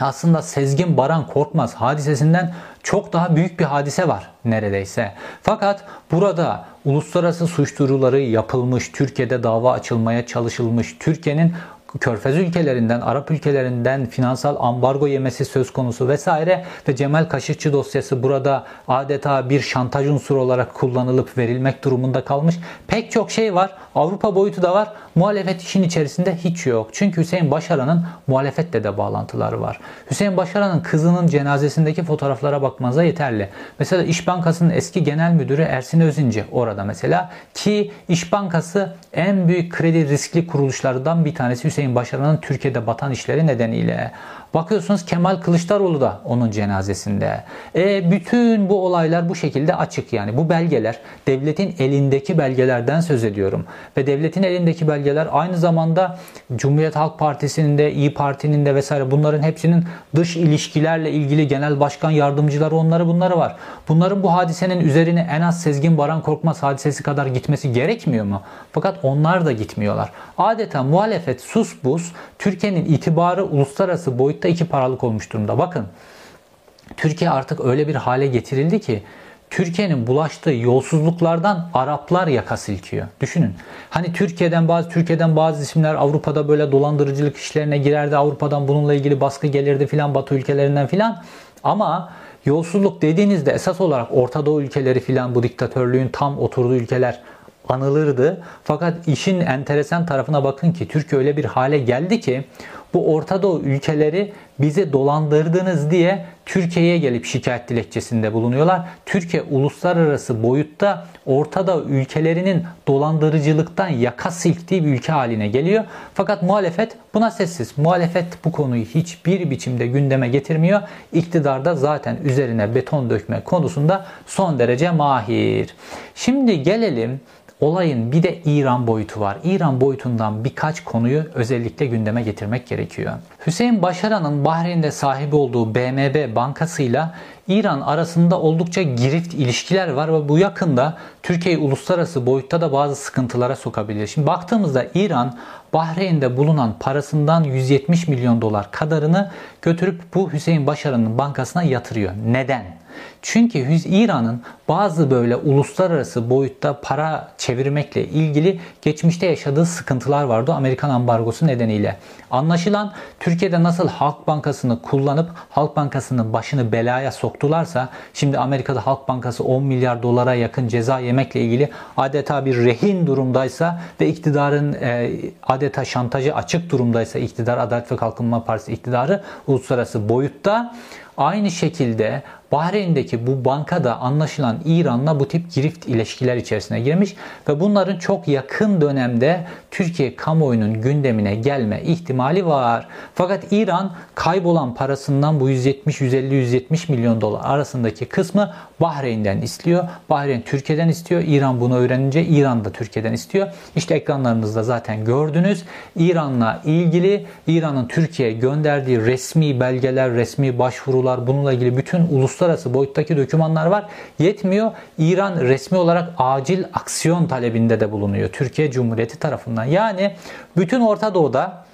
aslında Sezgin Baran Korkmaz hadisesinden çok daha büyük bir hadise var neredeyse. Fakat burada uluslararası suç duyuruları yapılmış, Türkiye'de dava açılmaya çalışılmış, Türkiye'nin Körfez ülkelerinden, Arap ülkelerinden finansal ambargo yemesi söz konusu vesaire ve Cemal Kaşıkçı dosyası burada adeta bir şantaj unsuru olarak kullanılıp verilmek durumunda kalmış. Pek çok şey var. Avrupa boyutu da var. Muhalefet işin içerisinde hiç yok. Çünkü Hüseyin Başaran'ın muhalefetle de bağlantıları var. Hüseyin Başaran'ın kızının cenazesindeki fotoğraflara bakmanıza yeterli. Mesela İş Bankası'nın eski genel müdürü Ersin Özinci orada mesela ki İş Bankası en büyük kredi riskli kuruluşlarından bir tanesi Hüseyin Hüseyin Başaran'ın Türkiye'de batan işleri nedeniyle. Bakıyorsunuz Kemal Kılıçdaroğlu da onun cenazesinde. E, bütün bu olaylar bu şekilde açık yani. Bu belgeler devletin elindeki belgelerden söz ediyorum. Ve devletin elindeki belgeler aynı zamanda Cumhuriyet Halk Partisi'nin de, İyi Parti'nin de vesaire bunların hepsinin dış ilişkilerle ilgili genel başkan yardımcıları onları bunları var. Bunların bu hadisenin üzerine en az Sezgin Baran Korkmaz hadisesi kadar gitmesi gerekmiyor mu? Fakat onlar da gitmiyorlar. Adeta muhalefet sus buz Türkiye'nin itibarı uluslararası boyutta iki paralık olmuş durumda. Bakın Türkiye artık öyle bir hale getirildi ki Türkiye'nin bulaştığı yolsuzluklardan Araplar yaka silkiyor. Düşünün. Hani Türkiye'den bazı Türkiye'den bazı isimler Avrupa'da böyle dolandırıcılık işlerine girerdi. Avrupa'dan bununla ilgili baskı gelirdi filan Batı ülkelerinden filan. Ama yolsuzluk dediğinizde esas olarak Orta Doğu ülkeleri filan bu diktatörlüğün tam oturduğu ülkeler anılırdı. Fakat işin enteresan tarafına bakın ki Türkiye öyle bir hale geldi ki bu Orta Doğu ülkeleri bize dolandırdınız diye Türkiye'ye gelip şikayet dilekçesinde bulunuyorlar. Türkiye uluslararası boyutta Orta Doğu ülkelerinin dolandırıcılıktan yaka silktiği bir ülke haline geliyor. Fakat muhalefet buna sessiz. Muhalefet bu konuyu hiçbir biçimde gündeme getirmiyor. İktidarda zaten üzerine beton dökme konusunda son derece mahir. Şimdi gelelim Olayın bir de İran boyutu var. İran boyutundan birkaç konuyu özellikle gündeme getirmek gerekiyor. Hüseyin Başaran'ın Bahreyn'de sahibi olduğu BMB bankasıyla İran arasında oldukça girift ilişkiler var ve bu yakında Türkiye'yi uluslararası boyutta da bazı sıkıntılara sokabilir. Şimdi baktığımızda İran Bahreyn'de bulunan parasından 170 milyon dolar kadarını götürüp bu Hüseyin Başaran'ın bankasına yatırıyor. Neden? Çünkü İran'ın bazı böyle uluslararası boyutta para çevirmekle ilgili geçmişte yaşadığı sıkıntılar vardı Amerikan ambargosu nedeniyle. Anlaşılan Türkiye'de nasıl Halk Bankası'nı kullanıp Halk Bankası'nın başını belaya soktularsa şimdi Amerika'da Halk Bankası 10 milyar dolara yakın ceza yemekle ilgili adeta bir rehin durumdaysa ve iktidarın e, adeta şantajı açık durumdaysa iktidar Adalet ve Kalkınma Partisi iktidarı uluslararası boyutta Aynı şekilde Bahreyn'deki bu banka da anlaşılan İran'la bu tip girift ilişkiler içerisine girmiş ve bunların çok yakın dönemde Türkiye kamuoyunun gündemine gelme ihtimali var. Fakat İran kaybolan parasından bu 170 150 170 milyon dolar arasındaki kısmı Bahreyn'den istiyor. Bahreyn Türkiye'den istiyor. İran bunu öğrenince İran da Türkiye'den istiyor. İşte ekranlarınızda zaten gördünüz. İran'la ilgili İran'ın Türkiye'ye gönderdiği resmi belgeler, resmi başvurular bununla ilgili bütün uluslararası boyuttaki dokümanlar var. Yetmiyor. İran resmi olarak acil aksiyon talebinde de bulunuyor Türkiye Cumhuriyeti tarafından. Yani bütün Orta Doğu'da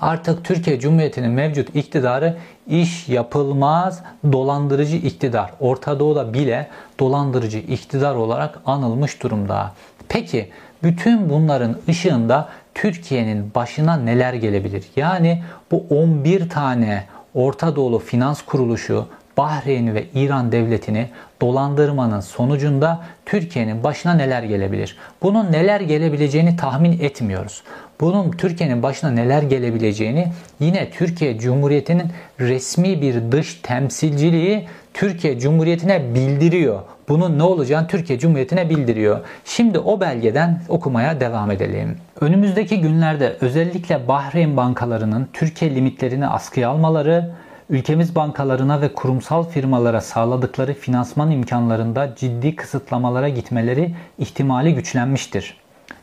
artık Türkiye Cumhuriyeti'nin mevcut iktidarı iş yapılmaz dolandırıcı iktidar. Orta Doğu'da bile dolandırıcı iktidar olarak anılmış durumda. Peki bütün bunların ışığında Türkiye'nin başına neler gelebilir? Yani bu 11 tane Orta Doğulu finans kuruluşu Bahreyn ve İran devletini dolandırmanın sonucunda Türkiye'nin başına neler gelebilir? Bunun neler gelebileceğini tahmin etmiyoruz. bunun Türkiye'nin başına neler gelebileceğini yine Türkiye Cumhuriyeti'nin resmi bir dış temsilciliği Türkiye Cumhuriyeti'ne bildiriyor. Bunun ne olacağını Türkiye Cumhuriyeti'ne bildiriyor. Şimdi o belgeden okumaya devam edelim. Önümüzdeki günlerde özellikle Bahreyn bankalarının Türkiye limitlerini askıya almaları, ülkemiz bankalarına ve kurumsal firmalara sağladıkları finansman imkanlarında ciddi kısıtlamalara gitmeleri ihtimali güçlenmiştir.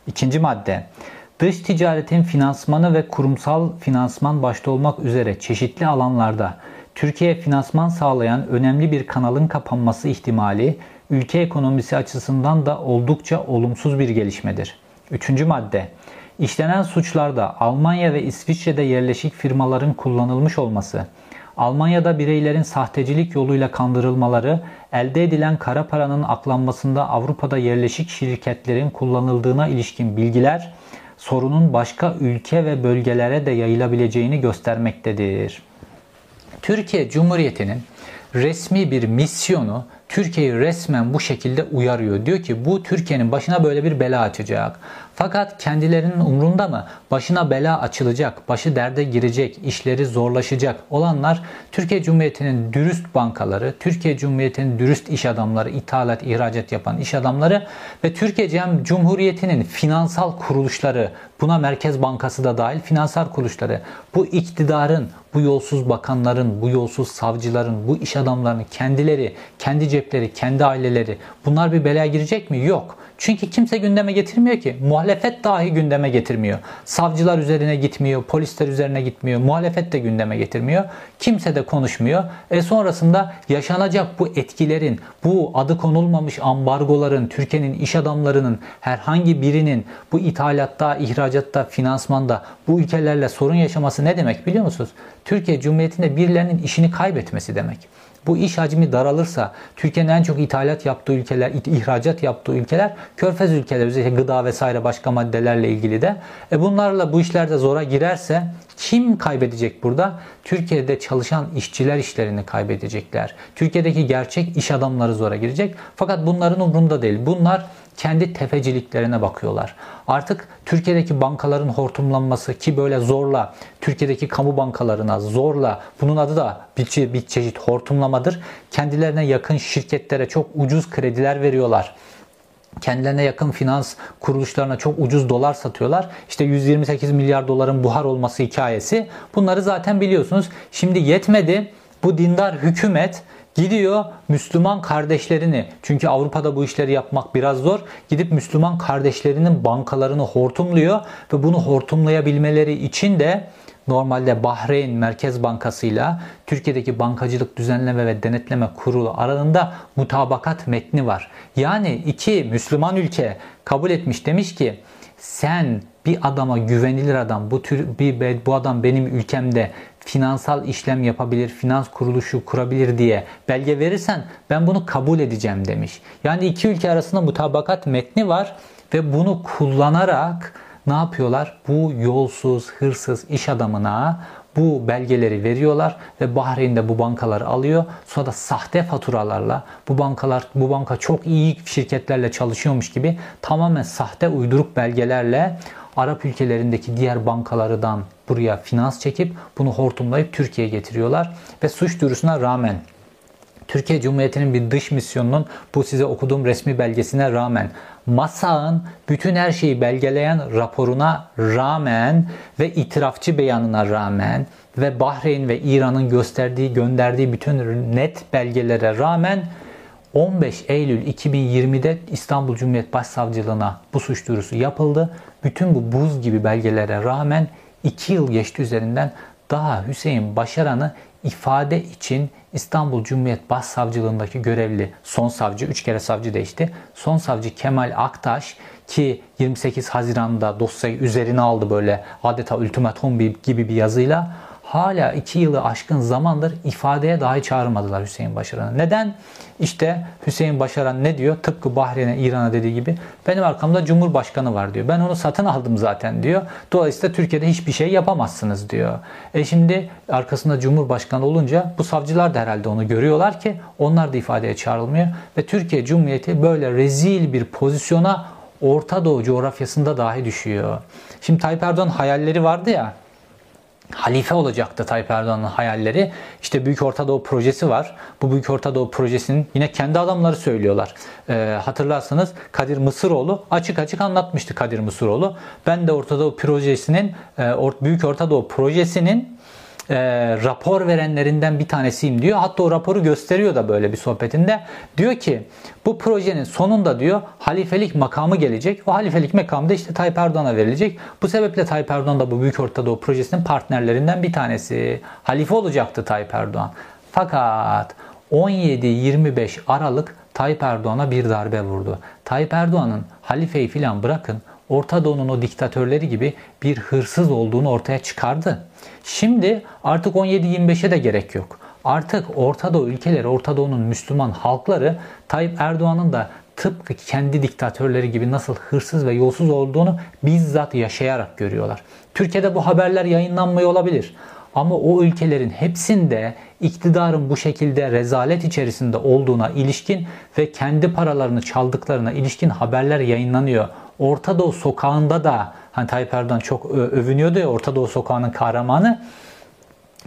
İkinci madde. Dış ticaretin finansmanı ve kurumsal finansman başta olmak üzere çeşitli alanlarda Türkiye finansman sağlayan önemli bir kanalın kapanması ihtimali ülke ekonomisi açısından da oldukça olumsuz bir gelişmedir. Üçüncü madde. İşlenen suçlarda Almanya ve İsviçre'de yerleşik firmaların kullanılmış olması, Almanya'da bireylerin sahtecilik yoluyla kandırılmaları, elde edilen kara paranın aklanmasında Avrupa'da yerleşik şirketlerin kullanıldığına ilişkin bilgiler, sorunun başka ülke ve bölgelere de yayılabileceğini göstermektedir. Türkiye Cumhuriyeti'nin resmi bir misyonu Türkiye'yi resmen bu şekilde uyarıyor. Diyor ki bu Türkiye'nin başına böyle bir bela açacak. Fakat kendilerinin umrunda mı? Başına bela açılacak, başı derde girecek, işleri zorlaşacak olanlar Türkiye Cumhuriyeti'nin dürüst bankaları, Türkiye Cumhuriyeti'nin dürüst iş adamları, ithalat, ihracat yapan iş adamları ve Türkiye Cumhuriyeti'nin finansal kuruluşları, buna Merkez Bankası da dahil finansal kuruluşları, bu iktidarın, bu yolsuz bakanların, bu yolsuz savcıların, bu iş adamlarının kendileri, kendi cepleri, kendi aileleri bunlar bir belaya girecek mi? Yok. Çünkü kimse gündeme getirmiyor ki. Muhalefet dahi gündeme getirmiyor. Savcılar üzerine gitmiyor, polisler üzerine gitmiyor, muhalefet de gündeme getirmiyor. Kimse de konuşmuyor. E sonrasında yaşanacak bu etkilerin, bu adı konulmamış ambargoların, Türkiye'nin iş adamlarının herhangi birinin bu ithalatta, ihracatta, finansmanda bu ülkelerle sorun yaşaması ne demek biliyor musunuz? Türkiye Cumhuriyeti'nde birilerinin işini kaybetmesi demek. Bu iş hacmi daralırsa Türkiye'nin en çok ithalat yaptığı ülkeler, ihracat yaptığı ülkeler körfez ülkeler özellikle gıda vesaire başka maddelerle ilgili de. E bunlarla bu işlerde zora girerse kim kaybedecek burada? Türkiye'de çalışan işçiler işlerini kaybedecekler. Türkiye'deki gerçek iş adamları zora girecek. Fakat bunların umrunda değil. Bunlar kendi tefeciliklerine bakıyorlar. Artık Türkiye'deki bankaların hortumlanması ki böyle zorla Türkiye'deki kamu bankalarına zorla bunun adı da bir, bir çeşit hortumlamadır. Kendilerine yakın şirketlere çok ucuz krediler veriyorlar kendilerine yakın finans kuruluşlarına çok ucuz dolar satıyorlar. İşte 128 milyar doların buhar olması hikayesi. Bunları zaten biliyorsunuz. Şimdi yetmedi. Bu dindar hükümet Gidiyor Müslüman kardeşlerini çünkü Avrupa'da bu işleri yapmak biraz zor. Gidip Müslüman kardeşlerinin bankalarını hortumluyor ve bunu hortumlayabilmeleri için de normalde Bahreyn Merkez Bankası ile Türkiye'deki Bankacılık Düzenleme ve Denetleme Kurulu arasında mutabakat metni var. Yani iki Müslüman ülke kabul etmiş demiş ki sen bir adama güvenilir adam bu tür bir bu adam benim ülkemde finansal işlem yapabilir, finans kuruluşu kurabilir diye belge verirsen ben bunu kabul edeceğim demiş. Yani iki ülke arasında mutabakat metni var ve bunu kullanarak ne yapıyorlar? Bu yolsuz, hırsız iş adamına bu belgeleri veriyorlar ve Bahreyn'de bu bankaları alıyor. Sonra da sahte faturalarla bu bankalar bu banka çok iyi şirketlerle çalışıyormuş gibi tamamen sahte uyduruk belgelerle Arap ülkelerindeki diğer bankalardan buraya finans çekip bunu hortumlayıp Türkiye'ye getiriyorlar ve suç duyurusuna rağmen Türkiye Cumhuriyeti'nin bir dış misyonunun bu size okuduğum resmi belgesine rağmen MASA'nın bütün her şeyi belgeleyen raporuna rağmen ve itirafçı beyanına rağmen ve Bahreyn ve İran'ın gösterdiği gönderdiği bütün net belgelere rağmen 15 Eylül 2020'de İstanbul Cumhuriyet Başsavcılığına bu suç duyurusu yapıldı. Bütün bu buz gibi belgelere rağmen 2 yıl geçti üzerinden daha Hüseyin Başaran'ı ifade için İstanbul Cumhuriyet Başsavcılığındaki görevli son savcı, 3 kere savcı değişti. Son savcı Kemal Aktaş ki 28 Haziran'da dosyayı üzerine aldı böyle adeta ultimatum gibi bir yazıyla hala 2 yılı aşkın zamandır ifadeye dahi çağırmadılar Hüseyin Başaran'ı. Neden? İşte Hüseyin Başaran ne diyor? Tıpkı Bahreyn'e, İran'a dediği gibi benim arkamda Cumhurbaşkanı var diyor. Ben onu satın aldım zaten diyor. Dolayısıyla Türkiye'de hiçbir şey yapamazsınız diyor. E şimdi arkasında Cumhurbaşkanı olunca bu savcılar da herhalde onu görüyorlar ki onlar da ifadeye çağrılmıyor. Ve Türkiye Cumhuriyeti böyle rezil bir pozisyona Orta Doğu coğrafyasında dahi düşüyor. Şimdi Tayyip Erdoğan hayalleri vardı ya halife olacaktı Tayyip Erdoğan'ın hayalleri. İşte Büyük Orta Doğu projesi var. Bu Büyük Orta Doğu projesinin yine kendi adamları söylüyorlar. Ee, hatırlarsanız Kadir Mısıroğlu açık açık anlatmıştı Kadir Mısıroğlu. Ben de Orta Doğu projesinin e, Büyük Orta Doğu projesinin e, rapor verenlerinden bir tanesiyim diyor. Hatta o raporu gösteriyor da böyle bir sohbetinde. Diyor ki bu projenin sonunda diyor halifelik makamı gelecek. O halifelik makamı da işte Tayyip Erdoğan'a verilecek. Bu sebeple Tayyip Erdoğan da bu Büyük Orta Doğu projesinin partnerlerinden bir tanesi. Halife olacaktı Tayyip Erdoğan. Fakat 17-25 Aralık Tayyip Erdoğan'a bir darbe vurdu. Tayyip Erdoğan'ın halifeyi filan bırakın Orta Doğu'nun o diktatörleri gibi bir hırsız olduğunu ortaya çıkardı. Şimdi artık 17-25'e de gerek yok. Artık Orta Doğu ülkeleri, Orta Doğu'nun Müslüman halkları Tayyip Erdoğan'ın da tıpkı kendi diktatörleri gibi nasıl hırsız ve yolsuz olduğunu bizzat yaşayarak görüyorlar. Türkiye'de bu haberler yayınlanmıyor olabilir. Ama o ülkelerin hepsinde iktidarın bu şekilde rezalet içerisinde olduğuna ilişkin ve kendi paralarını çaldıklarına ilişkin haberler yayınlanıyor. Orta Doğu sokağında da hani Tayyip Erdoğan çok övünüyordu ya Orta Doğu sokağının kahramanı.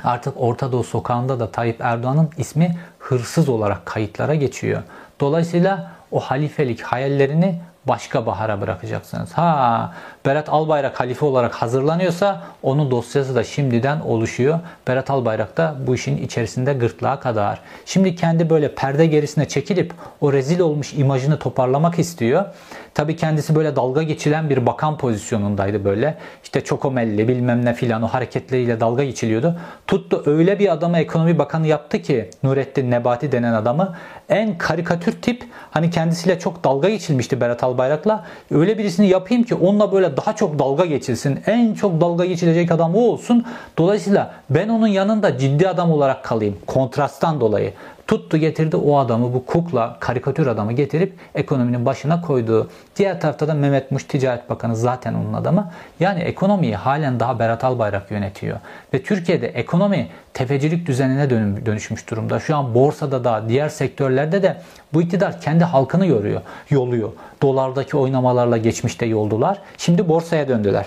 Artık Orta Doğu sokağında da Tayyip Erdoğan'ın ismi hırsız olarak kayıtlara geçiyor. Dolayısıyla o halifelik hayallerini başka bahara bırakacaksınız. Ha Berat Albayrak halife olarak hazırlanıyorsa onun dosyası da şimdiden oluşuyor. Berat Albayrak da bu işin içerisinde gırtlağa kadar. Şimdi kendi böyle perde gerisine çekilip o rezil olmuş imajını toparlamak istiyor. Tabii kendisi böyle dalga geçilen bir bakan pozisyonundaydı böyle. İşte çokomelli bilmem ne filan o hareketleriyle dalga geçiliyordu. Tuttu öyle bir adamı ekonomi bakanı yaptı ki Nurettin Nebati denen adamı en karikatür tip hani kendisiyle çok dalga geçilmişti Berat Albayrak'la. Öyle birisini yapayım ki onunla böyle daha çok dalga geçilsin. En çok dalga geçilecek adam o olsun. Dolayısıyla ben onun yanında ciddi adam olarak kalayım. Kontrasttan dolayı. Tuttu getirdi o adamı bu kukla karikatür adamı getirip ekonominin başına koydu. Diğer tarafta da Mehmet Muş Ticaret Bakanı zaten onun adamı. Yani ekonomiyi halen daha Berat Albayrak yönetiyor. Ve Türkiye'de ekonomi tefecilik düzenine dönüşmüş durumda. Şu an borsada da diğer sektörlerde de bu iktidar kendi halkını yoruyor, yoluyor. Dolardaki oynamalarla geçmişte yoldular. Şimdi borsaya döndüler.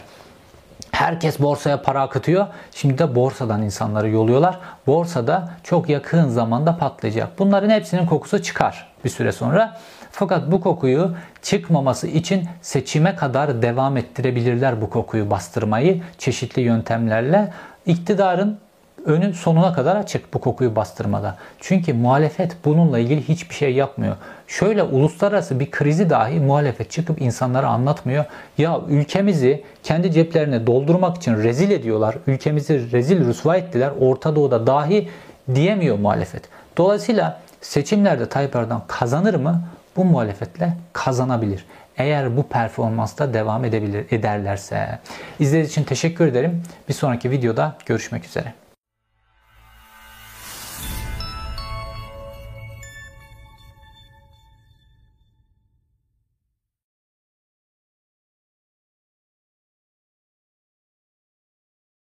Herkes borsaya para akıtıyor. Şimdi de borsadan insanları yoluyorlar. Borsada çok yakın zamanda patlayacak. Bunların hepsinin kokusu çıkar bir süre sonra. Fakat bu kokuyu çıkmaması için seçime kadar devam ettirebilirler bu kokuyu bastırmayı çeşitli yöntemlerle. İktidarın önün sonuna kadar açık bu kokuyu bastırmada. Çünkü muhalefet bununla ilgili hiçbir şey yapmıyor. Şöyle uluslararası bir krizi dahi muhalefet çıkıp insanlara anlatmıyor. Ya ülkemizi kendi ceplerine doldurmak için rezil ediyorlar. Ülkemizi rezil rüsva ettiler. Orta Doğu'da dahi diyemiyor muhalefet. Dolayısıyla seçimlerde Tayyip Erdoğan kazanır mı? Bu muhalefetle kazanabilir. Eğer bu performansta devam edebilir ederlerse. İzlediğiniz için teşekkür ederim. Bir sonraki videoda görüşmek üzere.